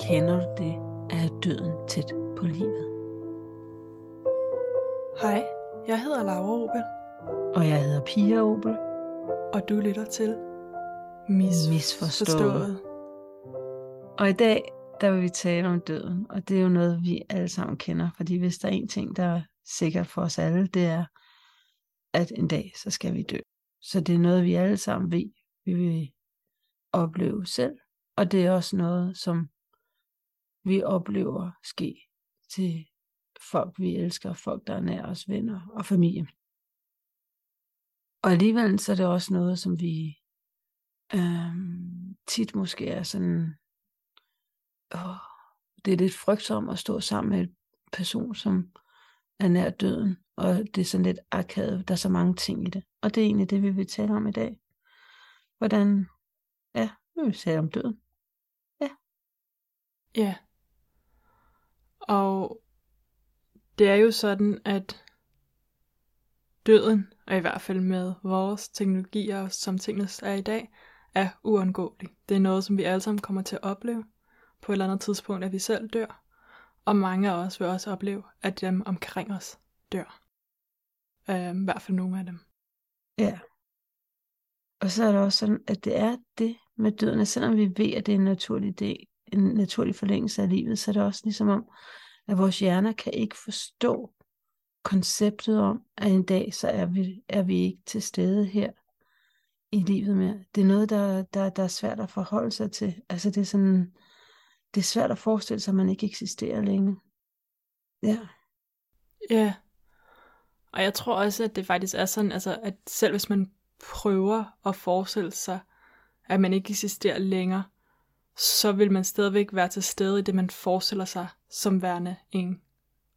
Kender du det at have døden tæt på livet? Hej, jeg hedder Laura Opel, Og jeg hedder Pia Opel. og du lytter til Misforstået. Misforstået. Og i dag, der vil vi tale om døden, og det er jo noget, vi alle sammen kender, fordi hvis der er en ting, der er sikkert for os alle, det er, at en dag, så skal vi dø. Så det er noget, vi alle sammen ved, vi vil opleve selv, og det er også noget, som vi oplever ske til folk, vi elsker, folk, der er nær os, venner og familie. Og alligevel så er det også noget, som vi øhm, tit måske er sådan, åh, det er lidt frygtsomt at stå sammen med en person, som er nær døden, og det er sådan lidt akavet, der er så mange ting i det. Og det er egentlig det, vi vil tale om i dag. Hvordan, ja, vil tale om døden. Ja. Og det er jo sådan, at døden, og i hvert fald med vores teknologier, som tingene er i dag, er uundgåelig. Det er noget, som vi alle sammen kommer til at opleve på et eller andet tidspunkt, at vi selv dør. Og mange af os vil også opleve, at dem omkring os dør. Øhm, I hvert fald nogle af dem. Ja. Og så er det også sådan, at det er det med døden, at selvom vi ved, at det er en naturlig del, en naturlig forlængelse af livet, så er det også ligesom om, at vores hjerner kan ikke forstå konceptet om, at en dag, så er vi, er vi ikke til stede her i livet mere. Det er noget, der, der, der er svært at forholde sig til. Altså det er sådan, det er svært at forestille sig, at man ikke eksisterer længe. Ja. Ja. Og jeg tror også, at det faktisk er sådan, altså, at selv hvis man prøver at forestille sig, at man ikke eksisterer længere, så vil man stadigvæk være til stede i det, man forestiller sig som værende en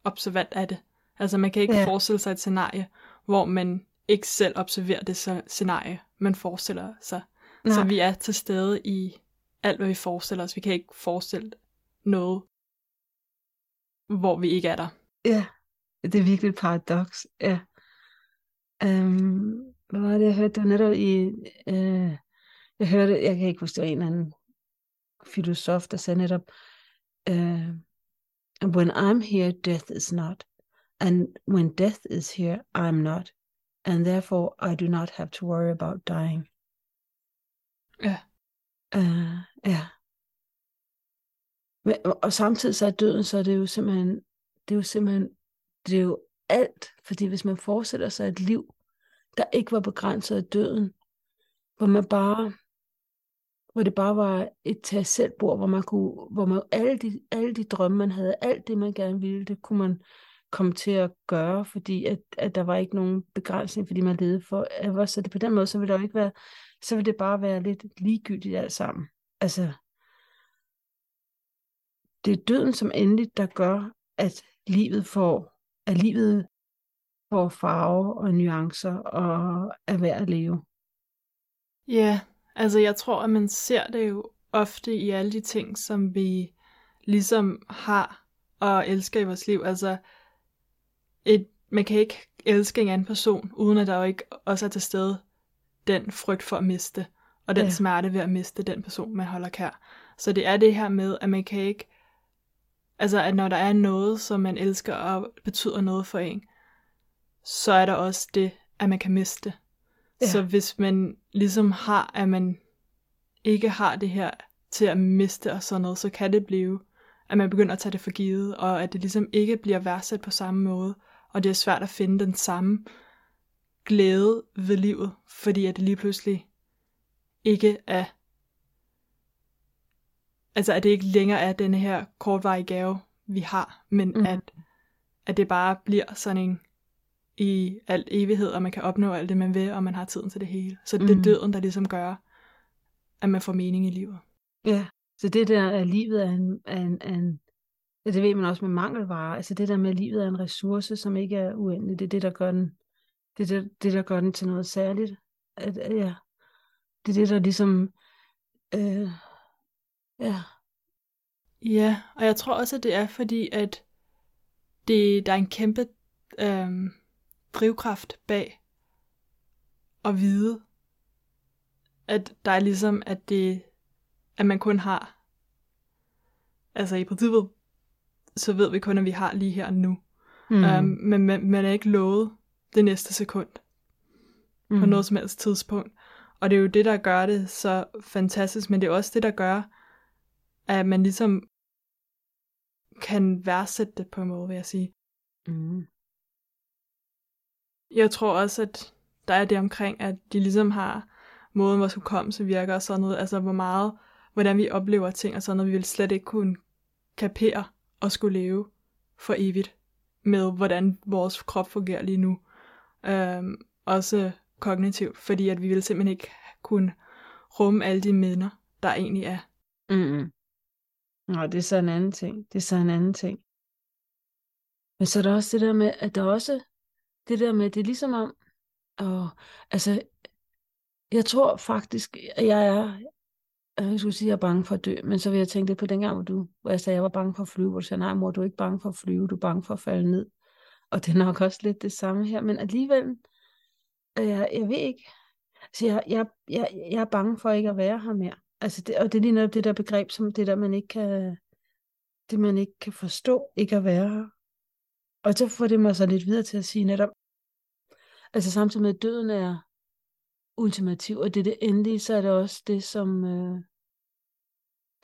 observant af det. Altså man kan ikke Ja. forestille sig et scenarie, hvor man ikke selv observerer det scenarie, man forestiller sig. Nej. Så vi er til stede i alt, hvad vi forestiller os. Vi kan ikke forestille noget, hvor vi ikke er der. Ja, det er virkelig et paradoks. Ja. Øhm, hvad var det, jeg hørte? Det var netop i... Øh, jeg hørte, jeg kan ikke huske, det var en eller anden filosof, der sagde netop, øh, When I'm here, death is not. And when death is here, I'm not. And therefore, I do not have to worry about dying. Ja. Øh, ja. Men, og- samtidig så er døden, så er det jo simpelthen, det er jo simpelthen, det er jo alt, fordi hvis man forestiller sig et liv, der ikke var begrænset af døden, hvor man bare, hvor det bare var et tag selv bord, hvor man kunne, hvor man alle de, alle de drømme, man havde, alt det, man gerne ville, det kunne man komme til at gøre, fordi at, at der var ikke nogen begrænsning, fordi man levede for ever. Så det, på den måde, så ville der jo ikke være, så ville det bare være lidt ligegyldigt alt sammen. Altså, det er døden som endelig, der gør, at livet får, at livet får farve og nuancer og er værd at leve. Ja, altså jeg tror, at man ser det jo ofte i alle de ting, som vi ligesom har og elsker i vores liv. Altså, et, man kan ikke elske en anden person, uden at der jo ikke også er til stede den frygt for at miste, og den ja. smerte ved at miste den person, man holder kær. Så det er det her med, at man kan ikke, altså at når der er noget, som man elsker og betyder noget for en, så er der også det, at man kan miste. Ja. Ja. Så hvis man ligesom har, at man ikke har det her til at miste og sådan noget, så kan det blive, at man begynder at tage det for givet, og at det ligesom ikke bliver værdsat på samme måde, og det er svært at finde den samme glæde ved livet, fordi at det lige pludselig ikke er, altså at det ikke længere er denne her kortvarige gave, vi har, men mm. at, at det bare bliver sådan en i al evighed, og man kan opnå alt det, man vil, og man har tiden til det hele. Så det Mhm. er døden, der ligesom gør, at man får mening i livet. Ja, så det der, at livet er en, er en, er en ja, det ved man også med mangelvarer, altså det der med, at livet er en ressource, som ikke er uendelig, det er det, der gør den, det er det, det der gør den til noget særligt. At, ja, det er det, der ligesom, øh, ja, Ja, og jeg tror også, at det er fordi, at det, der er en kæmpe øhm, drivkraft bag at vide, at der er ligesom, at det, at man kun har, altså i princippet, så ved vi kun, at vi har lige her og nu. Mm. Um, men man, man er ikke lovet det næste sekund. Mm. På noget som helst tidspunkt. Og det er jo det, der gør det så fantastisk, men det er også det, der gør, at man ligesom kan værdsætte det på en måde, vil jeg sige. Mm. Jeg tror også, at der er det omkring, at de ligesom har måden, vores hukommelse virker og sådan noget, altså hvor meget, hvordan vi oplever ting og sådan noget, vi vil slet ikke kunne kapere og skulle leve for evigt med, hvordan vores krop fungerer lige nu. Øhm, også kognitivt, fordi at vi vil simpelthen ikke kunne rumme alle de minder, der egentlig er. Mm. Nå, det er så en anden ting. Det er så en anden ting. Men så er der også det der med, at der også, det der med, det er ligesom om, og, altså, jeg tror faktisk, at jeg er, øh, jeg skulle sige, at jeg er bange for at dø, men så vil jeg tænke det på dengang, hvor, du, hvor jeg sagde, at jeg var bange for at flyve, hvor du sagde, nej mor, du er ikke bange for at flyve, du er bange for at falde ned. Og det er nok også lidt det samme her, men alligevel, øh, jeg, jeg ved ikke, så jeg, jeg, jeg, jeg er bange for ikke at være her mere. Altså det, og det er lige netop det der begreb, som det der, man ikke kan, det man ikke kan forstå, ikke at være her. Og så får det mig så lidt videre til at sige netop, altså samtidig med, at døden er ultimativ, og det er det endelige, så er det også det, som øh,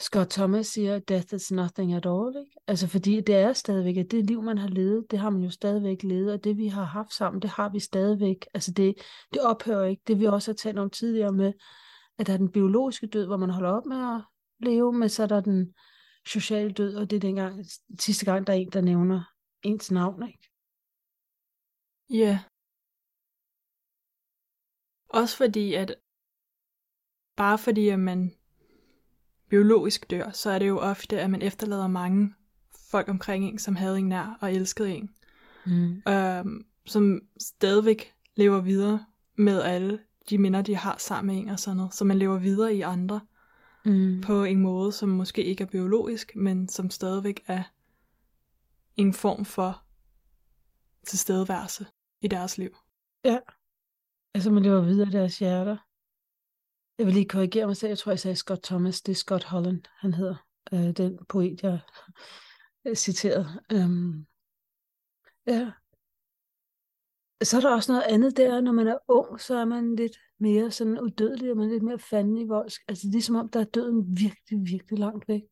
Scott Thomas siger, death is nothing at all. Ikke? Altså fordi det er stadigvæk, at det liv, man har levet, det har man jo stadigvæk levet, og det vi har haft sammen, det har vi stadigvæk. Altså det, det ophører ikke. Det vi også har talt om tidligere med, at der er den biologiske død, hvor man holder op med at leve, men så er der den sociale død, og det er dengang, sidste gang, der er en, der nævner ens navn, ikke? Ja. Yeah. Også fordi, at bare fordi, at man biologisk dør, så er det jo ofte, at man efterlader mange folk omkring en, som havde en nær og elskede en. Mm. Øhm, som stadigvæk lever videre med alle de minder, de har sammen med en og sådan noget. Så man lever videre i andre mm. på en måde, som måske ikke er biologisk, men som stadigvæk er en form for tilstedeværelse i deres liv. Ja. Altså man lever videre i deres hjerter. Jeg vil lige korrigere mig selv. Jeg tror, jeg sagde Scott Thomas. Det er Scott Holland, han hedder. Øh, den poet, jeg øh, citerede. Øhm, ja. Så er der også noget andet der, når man er ung, så er man lidt mere sådan udødelig, og man er lidt mere fanden i voldsk. Altså ligesom om, der er døden virkelig, virkelig langt væk.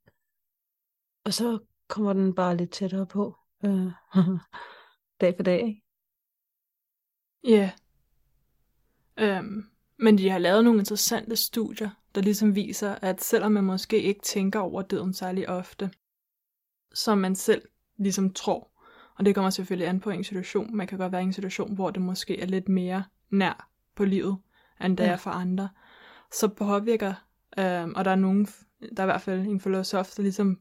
Og så kommer den bare lidt tættere på. Øh, dag for dag, ikke? Ja. Yeah. Um, men de har lavet nogle interessante studier, der ligesom viser, at selvom man måske ikke tænker over døden særlig ofte, som man selv ligesom tror, og det kommer selvfølgelig an på en situation. Man kan godt være i en situation, hvor det måske er lidt mere nær på livet, end det ja. er for andre. Så påvirker, øh, og der er nogen, der er i hvert fald en filosof, der ligesom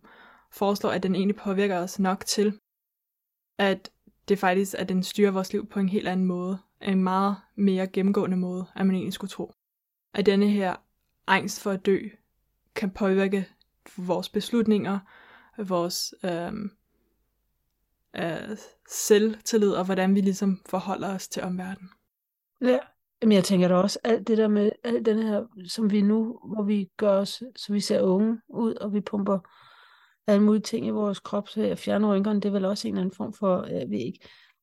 foreslår, at den egentlig påvirker os nok til, at det faktisk, at den styrer vores liv på en helt anden måde, en meget mere gennemgående måde, end man egentlig skulle tro. At denne her angst for at dø, kan påvirke vores beslutninger, vores øh, øh, selvtillid, og hvordan vi ligesom forholder os til omverdenen. Ja, men jeg tænker da også, alt det der med, alt den her, som vi nu, hvor vi gør os, så vi ser unge ud, og vi pumper alle mulige ting i vores krop, så jeg fjerner rynkerne, det er vel også en eller anden form for, jeg ved ikke,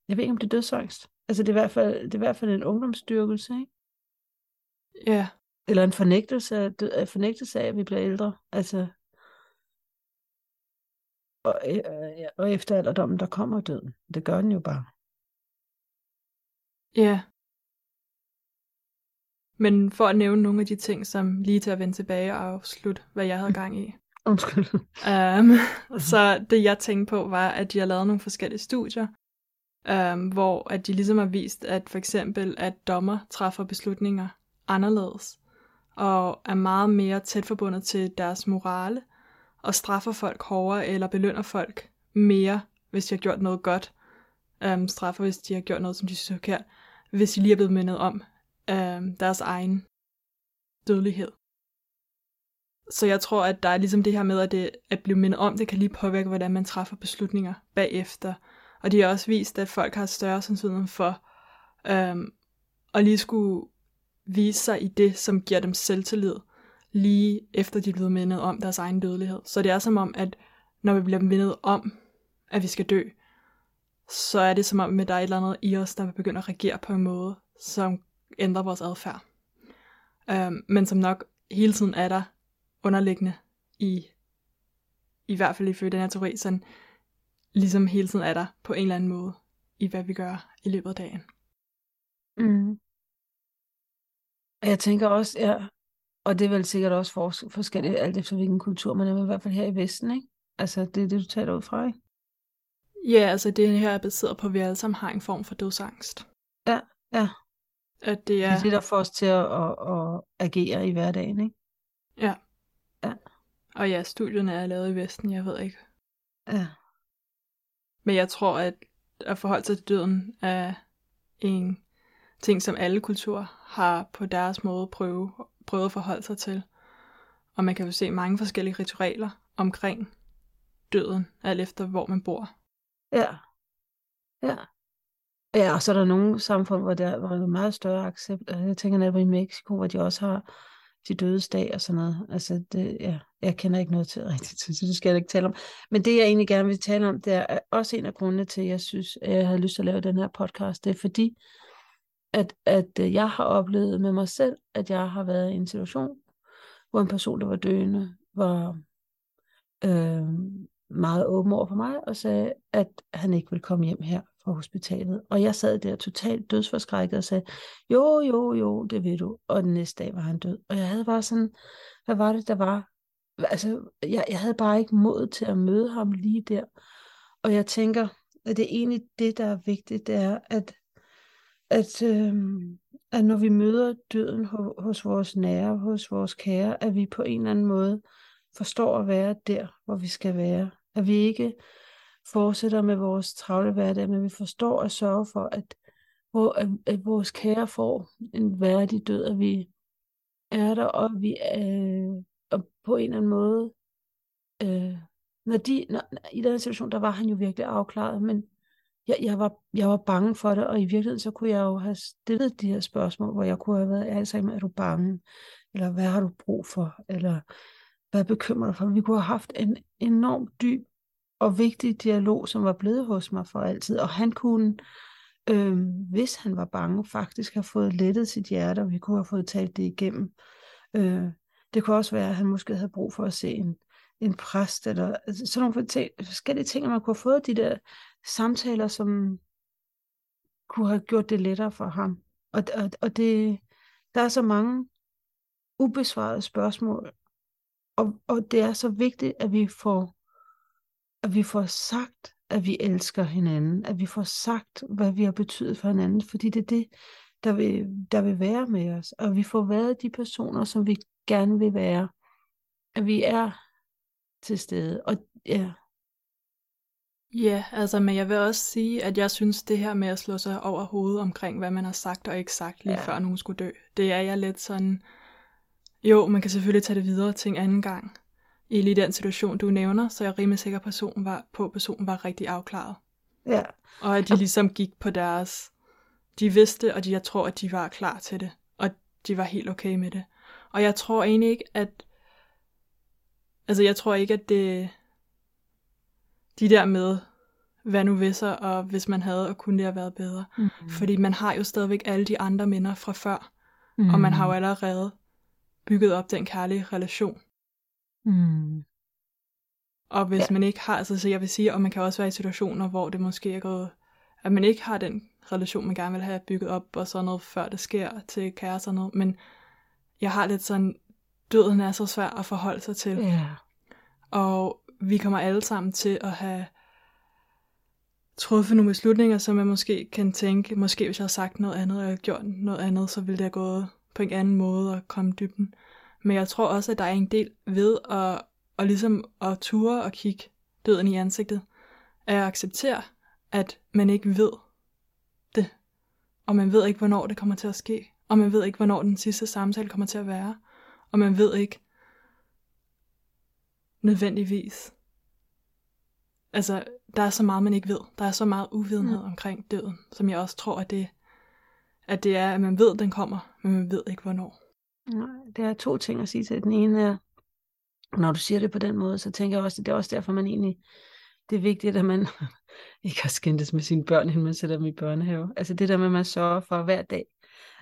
jeg ved ikke om det er dødsangst. Altså det er i hvert fald, det er i hvert fald en ungdomsstyrkelse, ikke? Ja. Eller en fornægtelse af, død, fornægtelse af, at vi bliver ældre. Altså, og, øh, og efter alderdommen, der kommer døden. Det gør den jo bare. Ja. Men for at nævne nogle af de ting, som lige til at vende tilbage og afslutte, hvad jeg havde gang i. Undskyld. Um, så det jeg tænkte på var, at de har lavet nogle forskellige studier, um, hvor at de ligesom har vist, at for eksempel, at dommer træffer beslutninger anderledes, og er meget mere tæt forbundet til deres morale, og straffer folk hårdere, eller belønner folk mere, hvis de har gjort noget godt. Um, straffer, hvis de har gjort noget, som de synes er forkert. Hvis de lige er blevet mindet om um, deres egen dødelighed. Så jeg tror, at der er ligesom det her med, at det at blive mindet om, det kan lige påvirke, hvordan man træffer beslutninger bagefter. Og de har også vist, at folk har større sandsynlighed for øhm, at lige skulle vise sig i det, som giver dem selvtillid, lige efter de er blevet mindet om deres egen dødelighed. Så det er som om, at når vi bliver mindet om, at vi skal dø, så er det som om, at der er et eller andet i os, der begynder at reagere på en måde, som ændrer vores adfærd. Øhm, men som nok hele tiden er der underliggende i, i hvert fald ifølge den her teori, sådan ligesom hele tiden er der på en eller anden måde i, hvad vi gør i løbet af dagen. Mm. Jeg tænker også, ja, og det er vel sikkert også for, forskelligt, alt efter hvilken kultur man er, i hvert fald her i Vesten, ikke? Altså, det er det, du taler ud fra, ikke? Ja, altså det her er baseret på, at vi alle sammen har en form for dødsangst. Ja, ja. At det er... Det er det, der får os til at, at, at agere i hverdagen, ikke? Ja. Og ja, studierne er lavet i Vesten, jeg ved ikke. Ja. Men jeg tror, at at forholde sig til døden er en ting, som alle kulturer har på deres måde prøve, prøvet at forholde sig til. Og man kan jo se mange forskellige ritualer omkring døden, alt efter hvor man bor. Ja. Ja. Ja, og så er der nogle samfund, hvor der, hvor der er meget større accept. Jeg tænker netop i Mexico, hvor de også har de dødes dag og sådan noget. Altså, det, ja, jeg kender ikke noget til rigtigt, så det skal jeg ikke tale om. Men det, jeg egentlig gerne vil tale om, det er også en af grundene til, at jeg synes, at jeg havde lyst til at lave den her podcast. Det er fordi, at, at øh, jeg har oplevet med mig selv, at jeg har været i en situation, hvor en person, der var døende, var øh, meget åben over for mig og sagde, at han ikke ville komme hjem her fra hospitalet. Og jeg sad der totalt dødsforskrækket og sagde, jo, jo, jo, det ved du. Og den næste dag var han død. Og jeg havde bare sådan, hvad var det, der var? Altså, jeg, jeg havde bare ikke mod til at møde ham lige der. Og jeg tænker, at det er egentlig det, der er vigtigt, det er, at, at, øh, at når vi møder døden hos, hos vores nære, hos vores kære, at vi på en eller anden måde forstår at være der, hvor vi skal være. At vi ikke fortsætter med vores travle hverdag, men vi forstår at sørge for, at, hvor, at, at vores kære får en værdig død, og vi er der, og vi øh, og på en eller anden måde, øh, når de, når, i den situation, der var han jo virkelig afklaret, men jeg, jeg, var, jeg var bange for det, og i virkeligheden så kunne jeg jo have stillet de her spørgsmål, hvor jeg kunne have været, altså, er du bange? Eller hvad har du brug for? Eller hvad bekymrer dig for? Vi kunne have haft en enorm dyb og vigtig dialog, som var blevet hos mig for altid. Og han kunne, øh, hvis han var bange, faktisk have fået lettet sit hjerte, og vi kunne have fået talt det igennem. Øh, det kunne også være, at han måske havde brug for at se en, en præst, eller altså, sådan nogle ting, forskellige ting, at man kunne have fået de der samtaler, som kunne have gjort det lettere for ham. Og, og, og det, der er så mange ubesvarede spørgsmål, og, og det er så vigtigt, at vi får at vi får sagt, at vi elsker hinanden, at vi får sagt, hvad vi har betydet for hinanden, fordi det er det, der vil, der vil være med os, og vi får været de personer, som vi gerne vil være, at vi er til stede, og ja. Ja, altså, men jeg vil også sige, at jeg synes, det her med at slå sig over hovedet omkring, hvad man har sagt og ikke sagt lige ja. før nogen skulle dø, det er jeg lidt sådan, jo, man kan selvfølgelig tage det videre til en anden gang, i lige den situation, du nævner, så jeg er rimelig sikker, personen var, på, at personen var rigtig afklaret. Ja. Og at de ligesom gik på deres... De vidste, og de, jeg tror, at de var klar til det. Og de var helt okay med det. Og jeg tror egentlig ikke, at... Altså, jeg tror ikke, at det... De der med, hvad nu hvis, og hvis man havde, og kunne det have været bedre. Mm. Fordi man har jo stadigvæk alle de andre minder fra før. Mm. Og man har jo allerede bygget op den kærlige relation. Mm. Og hvis ja. man ikke har, altså så jeg vil sige, og man kan også være i situationer, hvor det måske er gået, at man ikke har den relation, man gerne vil have bygget op, og sådan noget, før det sker til kærester og noget, men jeg har lidt sådan, døden er så svær at forholde sig til. Ja. Og vi kommer alle sammen til at have truffet nogle beslutninger, som man måske kan tænke, måske hvis jeg havde sagt noget andet, eller gjort noget andet, så ville det have gået på en anden måde og komme dybden. Men jeg tror også, at der er en del ved at, at ligesom at ture og kigge døden i ansigtet. At acceptere, at man ikke ved det. Og man ved ikke, hvornår det kommer til at ske. Og man ved ikke, hvornår den sidste samtale kommer til at være. Og man ved ikke nødvendigvis. Altså, der er så meget, man ikke ved. Der er så meget uvidenhed mm. omkring døden, som jeg også tror, at det At det er, at man ved, at den kommer, men man ved ikke, hvornår. Nej, det er to ting at sige til. Den ene er, når du siger det på den måde, så tænker jeg også, at det er også derfor, man egentlig, det er vigtigt, at man ikke har skændtes med sine børn, inden man sætter dem i børnehave. Altså det der med, at man sørger for hver dag,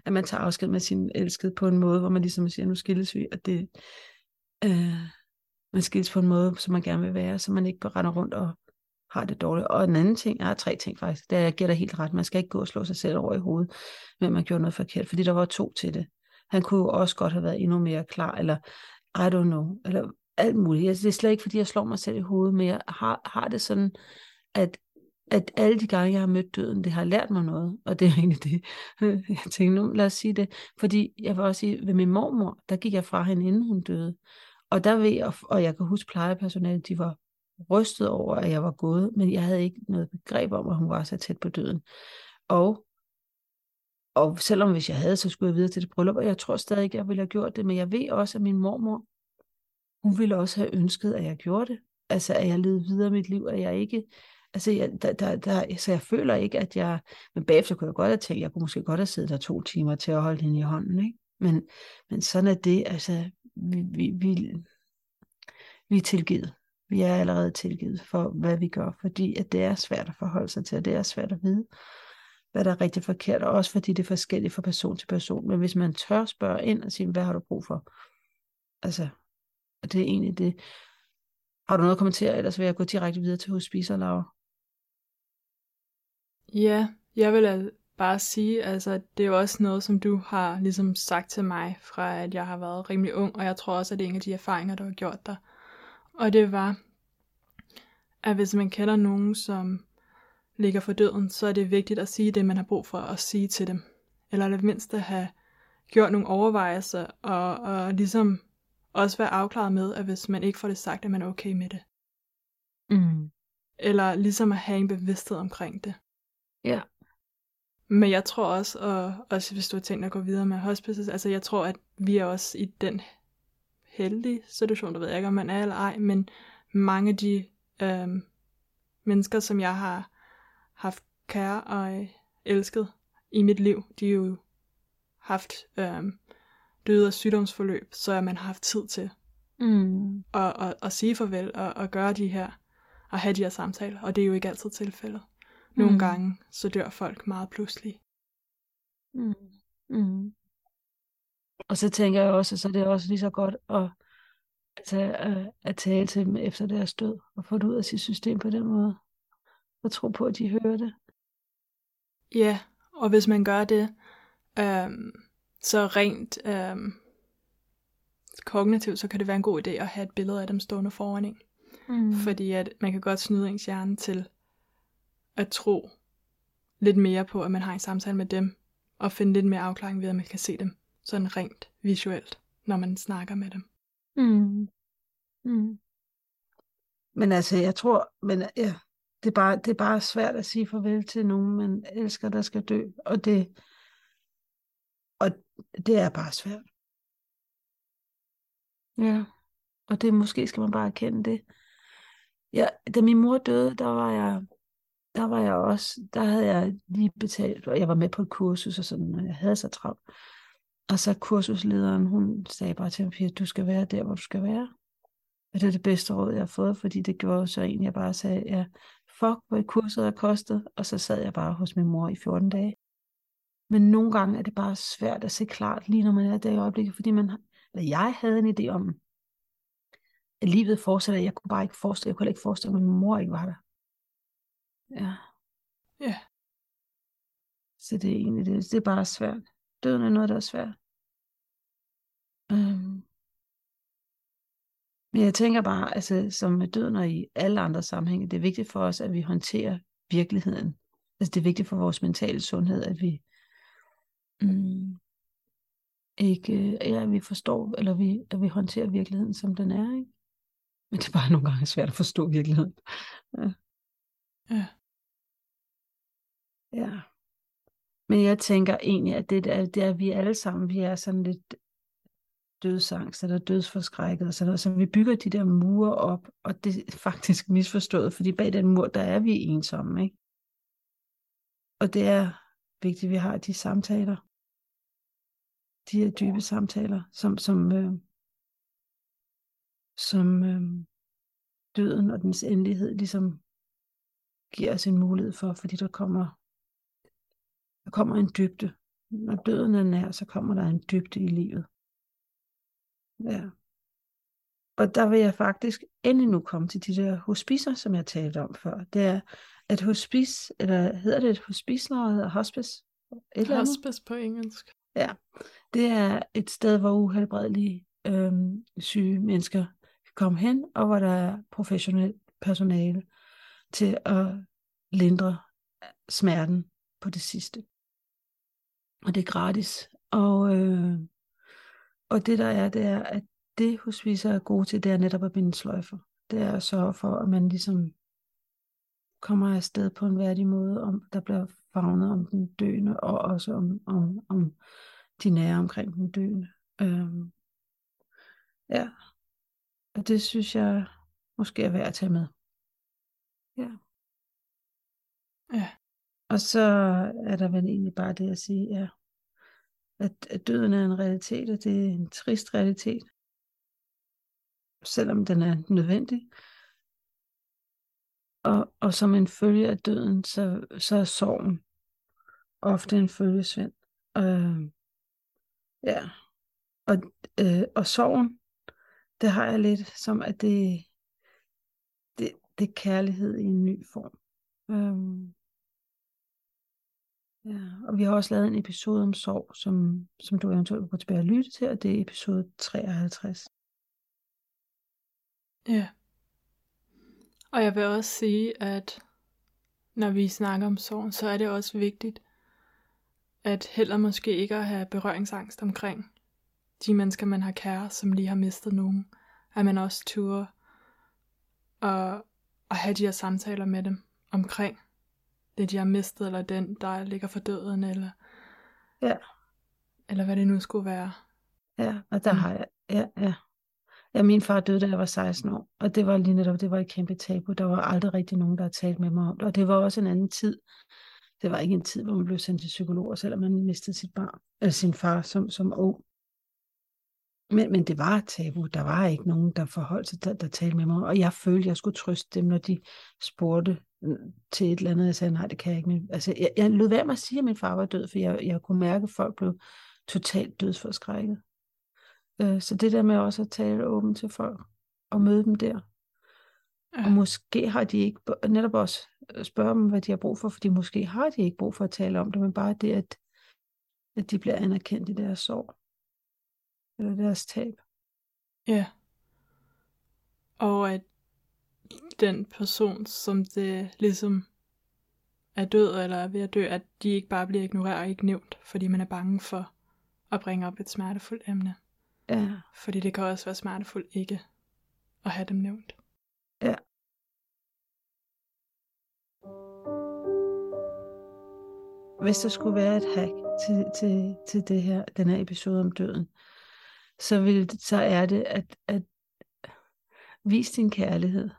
at man tager afsked med sin elskede på en måde, hvor man ligesom siger, nu skilles vi, og det, øh, man skilles på en måde, som man gerne vil være, så man ikke går render rundt og har det dårligt. Og en anden ting, jeg har tre ting faktisk, det jeg giver dig helt ret, man skal ikke gå og slå sig selv over i hovedet, men man gjorde noget forkert, fordi der var to til det. Han kunne jo også godt have været endnu mere klar, eller I don't know, eller alt muligt. Altså, det er slet ikke, fordi jeg slår mig selv i hovedet, men jeg har, har det sådan, at, at alle de gange, jeg har mødt døden, det har lært mig noget, og det er egentlig det, jeg tænkte, nu lad os sige det, fordi jeg vil også sige, ved min mormor, der gik jeg fra hende, inden hun døde, og der ved jeg, og jeg kan huske plejepersonalet, de var rystet over, at jeg var gået, men jeg havde ikke noget begreb om, at hun var så tæt på døden. Og og selvom hvis jeg havde, så skulle jeg videre til det bryllup, og jeg tror stadig ikke, jeg ville have gjort det, men jeg ved også, at min mormor, hun ville også have ønsket, at jeg gjorde det. Altså, at jeg levede videre mit liv, at jeg ikke, altså, jeg, der, der, der, så jeg føler ikke, at jeg, men bagefter kunne jeg godt have tænkt, jeg kunne måske godt have siddet der to timer til at holde hende i hånden, ikke? Men, men sådan er det, altså, vi, vi, vi, vi er tilgivet. Vi er allerede tilgivet for, hvad vi gør, fordi at det er svært at forholde sig til, og det er svært at vide hvad der er rigtig forkert, og også fordi det er forskelligt fra person til person. Men hvis man tør spørge ind og sige, hvad har du brug for? Altså, det er egentlig det. Har du noget at kommentere, ellers vil jeg gå direkte videre til hospicer, Laura. Ja, jeg vil bare sige, altså det er jo også noget, som du har ligesom sagt til mig, fra at jeg har været rimelig ung, og jeg tror også, at det er en af de erfaringer, du har gjort dig. Og det var, at hvis man kender nogen, som ligger for døden, så er det vigtigt at sige det, man har brug for at sige til dem. Eller det mindste have gjort nogle overvejelser, og, og ligesom også være afklaret med, at hvis man ikke får det sagt, at man er okay med det. Mm. Eller ligesom at have en bevidsthed omkring det. Ja. Men jeg tror også, og også hvis du har tænkt at gå videre med hospices, altså jeg tror, at vi er også i den heldige situation, der ved jeg ikke, om man er eller ej, men mange af de øhm, mennesker, som jeg har haft kære og øh, elsket i mit liv, de har jo haft øhm, døde og sygdomsforløb, så man har haft tid til mm. at, at, at sige farvel og at gøre de her, og have de her samtaler, og det er jo ikke altid tilfældet. Nogle mm. gange, så dør folk meget pludselig. Mm. Mm. Og så tænker jeg også, at så er det også lige så godt at, at, at tale til dem efter deres død, og få det ud af sit system på den måde og tro på, at de hører det. Ja, og hvis man gør det, øhm, så rent øhm, kognitivt, så kan det være en god idé at have et billede af dem stående foran en. Mm. Fordi at man kan godt snyde ens hjerne til at tro lidt mere på, at man har en samtale med dem, og finde lidt mere afklaring ved, at man kan se dem sådan rent visuelt, når man snakker med dem. Mm. Mm. Men altså, jeg tror, men ja, det er, bare, det er bare svært at sige farvel til nogen, man elsker, der skal dø. Og det, og det er bare svært. Ja, og det måske skal man bare erkende det. Ja, da min mor døde, der var jeg, der var jeg også, der havde jeg lige betalt, og jeg var med på et kursus og sådan, og jeg havde så travlt. Og så kursuslederen, hun sagde bare til mig, at du skal være der, hvor du skal være. Og det er det bedste råd, jeg har fået, fordi det gjorde så egentlig, jeg bare sagde, ja, fuck, hvad kurset har kostet, og så sad jeg bare hos min mor i 14 dage. Men nogle gange er det bare svært at se klart, lige når man er der i øjeblikket, fordi man, eller jeg havde en idé om, at livet fortsætter. Jeg kunne bare ikke forestille, jeg kunne ikke forestille, at min mor ikke var der. Ja. Ja. Så det er egentlig det. Det er bare svært. Døden er noget, der er svært. Um, men jeg tænker bare, altså som med døden og i alle andre sammenhænge, det er vigtigt for os, at vi håndterer virkeligheden. Altså det er vigtigt for vores mentale sundhed, at vi mm, ikke, ja, at vi forstår, eller vi, at vi håndterer virkeligheden, som den er, ikke? Men det er bare nogle gange svært at forstå virkeligheden. Ja. Ja. Ja. Men jeg tænker egentlig, at det er, det er, at vi alle sammen, vi er sådan lidt dødsangst eller dødsforskrækket og sådan noget. Så vi bygger de der mure op, og det er faktisk misforstået, fordi bag den mur, der er vi ensomme, ikke? Og det er vigtigt, at vi har de samtaler. De her dybe samtaler, som, som, øh, som øh, døden og dens endelighed ligesom giver os en mulighed for, fordi der kommer, der kommer en dybde. Når døden er nær, så kommer der en dybde i livet. Ja. Og der vil jeg faktisk endnu nu komme til de der hospicer, som jeg talte om før. Det er, at hospice, eller hedder det et hospice, når hedder hospice? Et eller hospice på engelsk. Ja, det er et sted, hvor uhelbredelige øhm, syge mennesker kan komme hen, og hvor der er professionelt personale til at lindre smerten på det sidste. Og det er gratis. Og, øh, og det der er, det er, at det hospicer er gode til, det er netop at binde sløjfer. Det er at sørge for, at man ligesom kommer afsted på en værdig måde, om der bliver fagnet om den døende, og også om, om, om de nære omkring den døende. Øhm, ja, og det synes jeg måske er værd at tage med. Ja. Ja. Og så er der vel egentlig bare det at sige, ja, at, at døden er en realitet, og det er en trist realitet. Selvom den er nødvendig. Og, og som en følge af døden, så, så er sorgen ofte en følgesvend. Øh, ja. Og, øh, og sorgen, det har jeg lidt som, at det, det, det er kærlighed i en ny form. Øh, ja. Og vi har også lavet en episode om sorg, som, som du eventuelt vil gå tilbage og lytte til, og det er episode 53. Ja. Og jeg vil også sige, at når vi snakker om sorg, så er det også vigtigt, at heller måske ikke at have berøringsangst omkring de mennesker, man har kære, som lige har mistet nogen. At man også turer at, at have de her samtaler med dem omkring det, de har mistet, eller den, der ligger for døden, eller, Ja, eller hvad det nu skulle være. ja, og der Mm. har jeg, ja, ja. Ja, min far døde, da jeg var 16 år, og det var lige netop, det var et kæmpe tabu. Der var aldrig rigtig nogen, der havde talt med mig om det, og det var også en anden tid. Det var ikke en tid, hvor man blev sendt til psykologer, selvom man mistede sit barn, eller sin far som, som ung. Men, men det var et tabu. Der var ikke nogen, der forholdt sig, der, der talte med mig. Og jeg følte, jeg skulle trøste dem, når de spurgte øh, til et eller andet. Jeg sagde, nej, det kan jeg ikke. Men, altså, jeg, jeg lød være med at sige, at min far var død, for jeg, jeg kunne mærke, at folk blev totalt dødsforskrækket. Øh, så det der med også at tale åbent til folk, og møde dem der. Og måske har de ikke, netop også øh, spørge dem, hvad de har brug for, fordi måske har de ikke brug for at tale om det, men bare det, at, at de bliver anerkendt i deres sorg, eller deres tab. Ja. Og at den person, som det ligesom er død eller er ved at dø, at de ikke bare bliver ignoreret og ikke nævnt, fordi man er bange for at bringe op et smertefuldt emne. Ja, Fordi det kan også være smertefuldt ikke at have dem nævnt. ja. Hvis der skulle være et hack til, til, til det her, den her episode om døden, så, vil, så er det at, at vise din kærlighed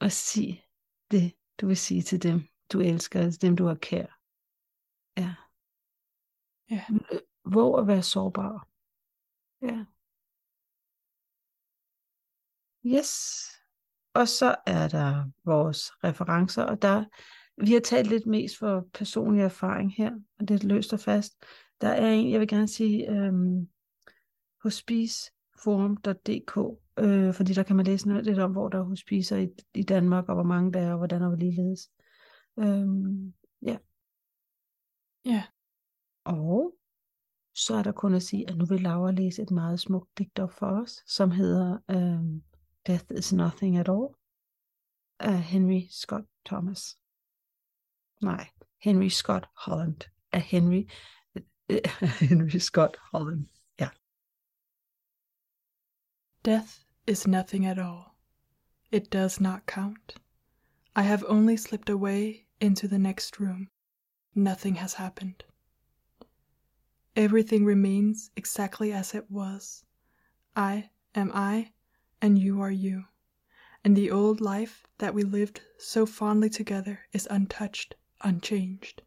og sige det, du vil sige til dem, du elsker, altså dem, du har kær. Ja. Ja. Våg at være sårbar. Ja. Yes. Og så er der vores referencer, og der, vi har talt lidt mest for personlig erfaring her, og det er løst og fast. Der er en, jeg vil gerne sige, øhm, hospiceforum.dk, øh, fordi der kan man læse noget lidt om, hvor der er hospicer i, i Danmark, og hvor mange der er, og hvordan og hvorledes. Øhm, ja. Ja. Og så er der kun at sige, at nu vil Laura læse et meget smukt digt op for os, som hedder øhm, Death is Nothing at All af Henry Scott Thomas. Nej, Henry Scott Holland. Af Henry, Henry Scott Holland. Ja. Death is nothing at all. It does not count. I have only slipped away into the next room. Nothing has happened. Everything remains exactly as it was. I am I, and you are you. And the old life that we lived so fondly together is untouched, unchanged.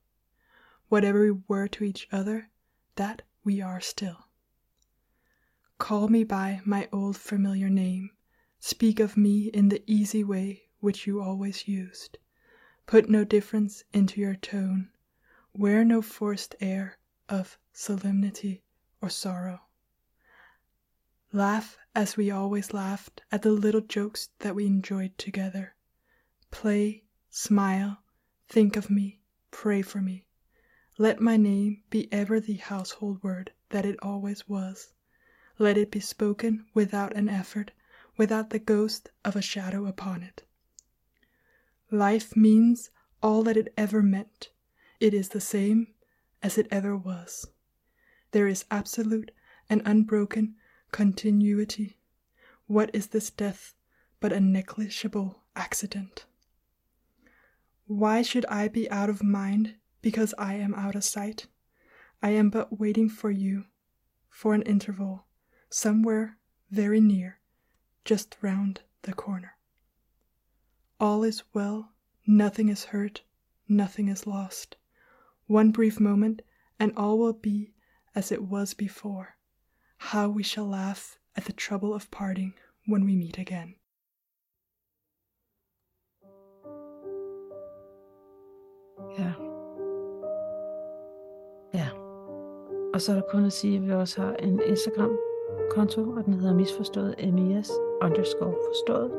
whatever we were to each other, that we are still. Call me by my old familiar name. Speak of me in the easy way which you always used. Put no difference into your tone. Wear no forced air of solemnity or sorrow. Laugh as we always laughed at the little jokes that we enjoyed together. Play, smile, think of me, pray for me. Let my name be ever the household word that it always was. Let it be spoken without an effort, without the ghost of a shadow upon it. Life means all that it ever meant. It is the same as it ever was. There is absolute and unbroken continuity. What is this death but a negligible accident? Why should I be out of mind because I am out of sight? I am but waiting for you, for an interval, somewhere very near, just round the corner. All is well, nothing is hurt, nothing is lost. One brief moment, and all will be as it was before. How we shall laugh at the trouble of parting when we meet again. Ja. Og så er der kun at sige, at vi også har en Instagram-konto, og den hedder misforstået MES underscore forstået.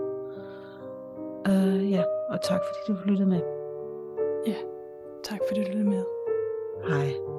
Uh, ja, og tak fordi du lyttede med. Ja, tak fordi du lyttede med. Hej.